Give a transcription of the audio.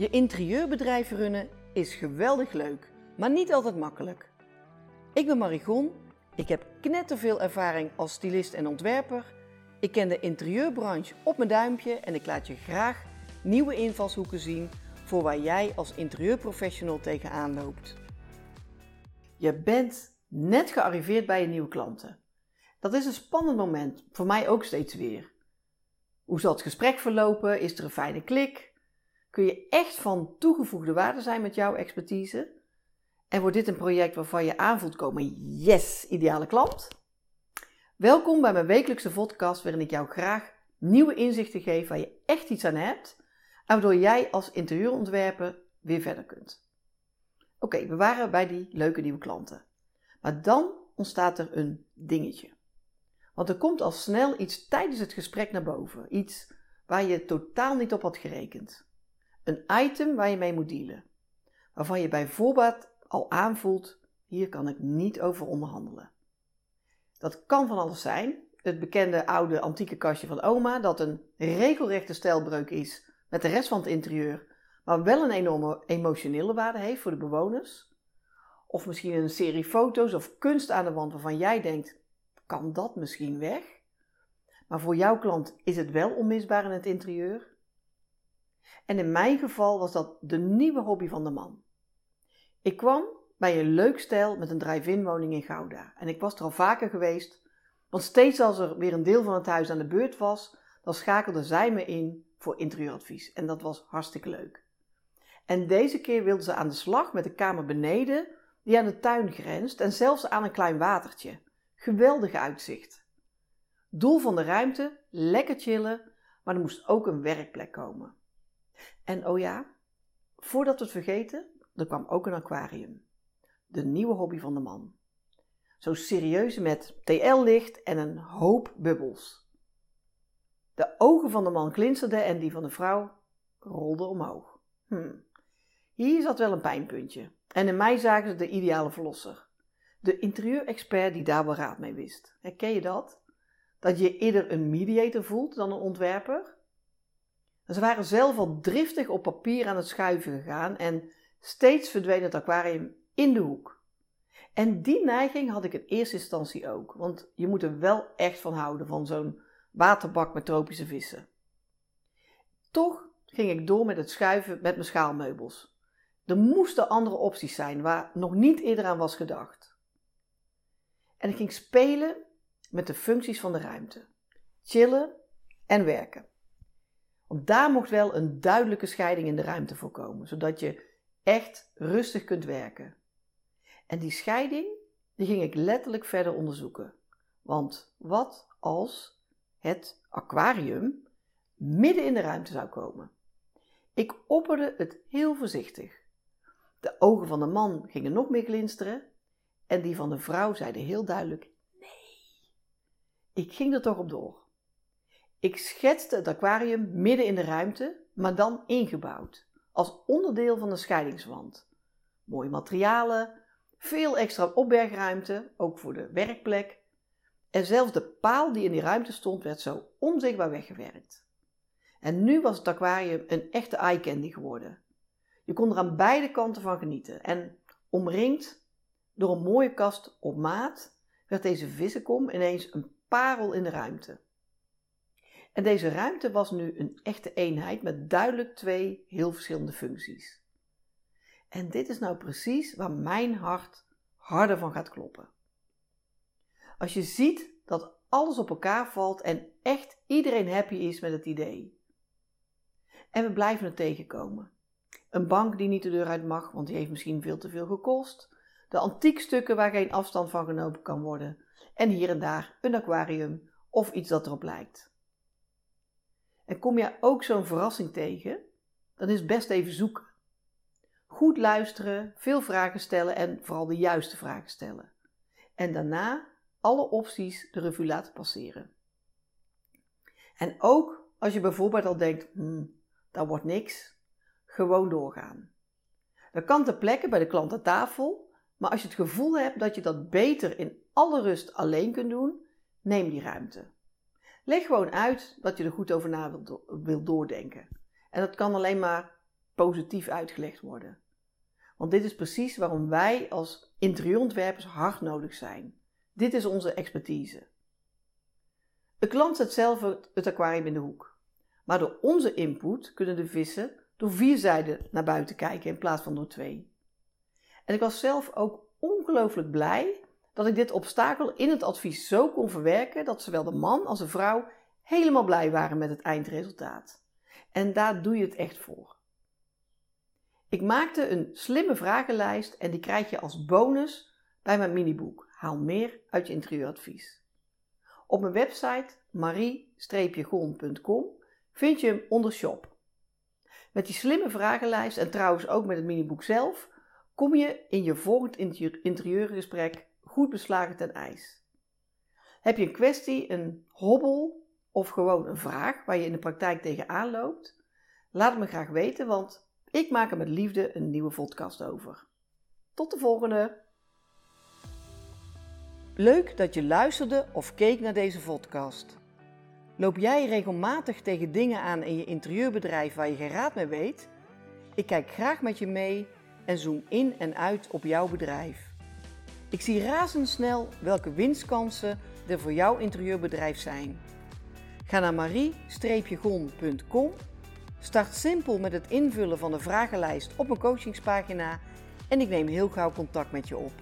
Je interieurbedrijf runnen is geweldig leuk, maar niet altijd makkelijk. Ik ben Marigon, ik heb knetterveel ervaring als stylist en ontwerper. Ik ken de interieurbranche op mijn duimpje en ik laat je graag nieuwe invalshoeken zien voor waar jij als interieurprofessional tegenaan loopt. Je bent net gearriveerd bij je nieuwe klanten. Dat is een spannend moment, voor mij ook steeds weer. Hoe zal het gesprek verlopen? Is er een fijne klik? Kun je echt van toegevoegde waarde zijn met jouw expertise? En wordt dit een project waarvan je aanvoelt komen, yes, ideale klant? Welkom bij mijn wekelijkse podcast waarin ik jou graag nieuwe inzichten geef waar je echt iets aan hebt en waardoor jij als interieurontwerper weer verder kunt. Oké, we waren bij die leuke nieuwe klanten. Maar dan ontstaat er een dingetje. Want er komt al snel iets tijdens het gesprek naar boven. Iets waar je totaal niet op had gerekend. Een item waar je mee moet dealen. Waarvan je bij voorbaat al aanvoelt: hier kan ik niet over onderhandelen. Dat kan van alles zijn. Het bekende oude antieke kastje van oma, dat een regelrechte stijlbreuk is met de rest van het interieur, maar wel een enorme emotionele waarde heeft voor de bewoners. Of misschien een serie foto's of kunst aan de wand waarvan jij denkt: kan dat misschien weg? Maar voor jouw klant is het wel onmisbaar in het interieur. En in mijn geval was dat de nieuwe hobby van de man. Ik kwam bij een leuk stijl met een drive-in woning in Gouda. En ik was er al vaker geweest, want steeds als er weer een deel van het huis aan de beurt was, dan schakelde zij me in voor interieuradvies. En dat was hartstikke leuk. En deze keer wilde ze aan de slag met de kamer beneden, die aan de tuin grenst en zelfs aan een klein watertje. Geweldig uitzicht. Doel van de ruimte: lekker chillen, maar er moest ook een werkplek komen. En oh ja, voordat we het vergeten, er kwam ook een aquarium. De nieuwe hobby van de man. Zo serieus met TL-licht en een hoop bubbels. De ogen van de man glinsterden en die van de vrouw rolden omhoog. Hm. Hier zat wel een pijnpuntje. En in mij zagen ze de ideale verlosser. De interieurexpert die daar wel raad mee wist. Herken je dat? Dat je eerder een mediator voelt dan een ontwerper? Ze waren zelf al driftig op papier aan het schuiven gegaan en steeds verdween het aquarium in de hoek. En die neiging had ik in eerste instantie ook, want je moet er wel echt van houden, van zo'n waterbak met tropische vissen. Toch ging ik door met het schuiven met mijn schaalmeubels. Er moesten andere opties zijn waar nog niet eerder aan was gedacht. En ik ging spelen met de functies van de ruimte. Chillen en werken. Want daar mocht wel een duidelijke scheiding in de ruimte voorkomen, zodat je echt rustig kunt werken. En die scheiding, die ging ik letterlijk verder onderzoeken. Want wat als het aquarium midden in de ruimte zou komen? Ik opperde het heel voorzichtig. De ogen van de man gingen nog meer glinsteren en die van de vrouw zeiden heel duidelijk: nee. Ik ging er toch op door. Ik schetste het aquarium midden in de ruimte, maar dan ingebouwd, als onderdeel van de scheidingswand. Mooie materialen, veel extra opbergruimte, ook voor de werkplek. En zelfs de paal die in die ruimte stond, werd zo onzichtbaar weggewerkt. En nu was het aquarium een echte eye candy geworden. Je kon er aan beide kanten van genieten. En omringd door een mooie kast op maat, werd deze vissenkom ineens een parel in de ruimte. Deze ruimte was nu een echte eenheid met duidelijk twee heel verschillende functies. En dit is nou precies waar mijn hart harder van gaat kloppen. Als je ziet dat alles op elkaar valt en echt iedereen happy is met het idee. En we blijven het tegenkomen. Een bank die niet de deur uit mag, want die heeft misschien veel te veel gekost. De antiekstukken waar geen afstand van genomen kan worden. En hier en daar een aquarium of iets dat erop lijkt. En kom je ook zo'n verrassing tegen, dan is het best even zoeken. Goed luisteren, veel vragen stellen en vooral de juiste vragen stellen. En daarna alle opties de revue laten passeren. En ook als je bijvoorbeeld al denkt, hmm, dat wordt niks, gewoon doorgaan. Dat kan ter plekke bij de klant aan tafel, maar als je het gevoel hebt dat je dat beter in alle rust alleen kunt doen, neem die ruimte. Leg gewoon uit dat je er goed over na wilt, doordenken. En dat kan alleen maar positief uitgelegd worden. Want dit is precies waarom wij als interieurontwerpers hard nodig zijn. Dit is onze expertise. De klant zet zelf het aquarium in de hoek. Maar door onze input kunnen de vissen door vier zijden naar buiten kijken in plaats van door twee. En ik was zelf ook ongelooflijk blij dat ik dit obstakel in het advies zo kon verwerken dat zowel de man als de vrouw helemaal blij waren met het eindresultaat. En daar doe je het echt voor. Ik maakte een slimme vragenlijst en die krijg je als bonus bij mijn miniboek Haal meer uit je interieuradvies. Op mijn website marie-gon.com vind je hem onder shop. Met die slimme vragenlijst en trouwens ook met het miniboek zelf kom je in je volgend interieurgesprek goed beslagen ten ijs. Heb je een kwestie, een hobbel of gewoon een vraag waar je in de praktijk tegenaan loopt? Laat het me graag weten, want ik maak er met liefde een nieuwe podcast over. Tot de volgende! Leuk dat je luisterde of keek naar deze podcast. Loop jij regelmatig tegen dingen aan in je interieurbedrijf waar je geen raad mee weet? Ik kijk graag met je mee en zoom in en uit op jouw bedrijf. Ik zie razendsnel welke winstkansen er voor jouw interieurbedrijf zijn. Ga naar marie-gon.com, start simpel met het invullen van de vragenlijst op mijn coachingspagina en ik neem heel gauw contact met je op.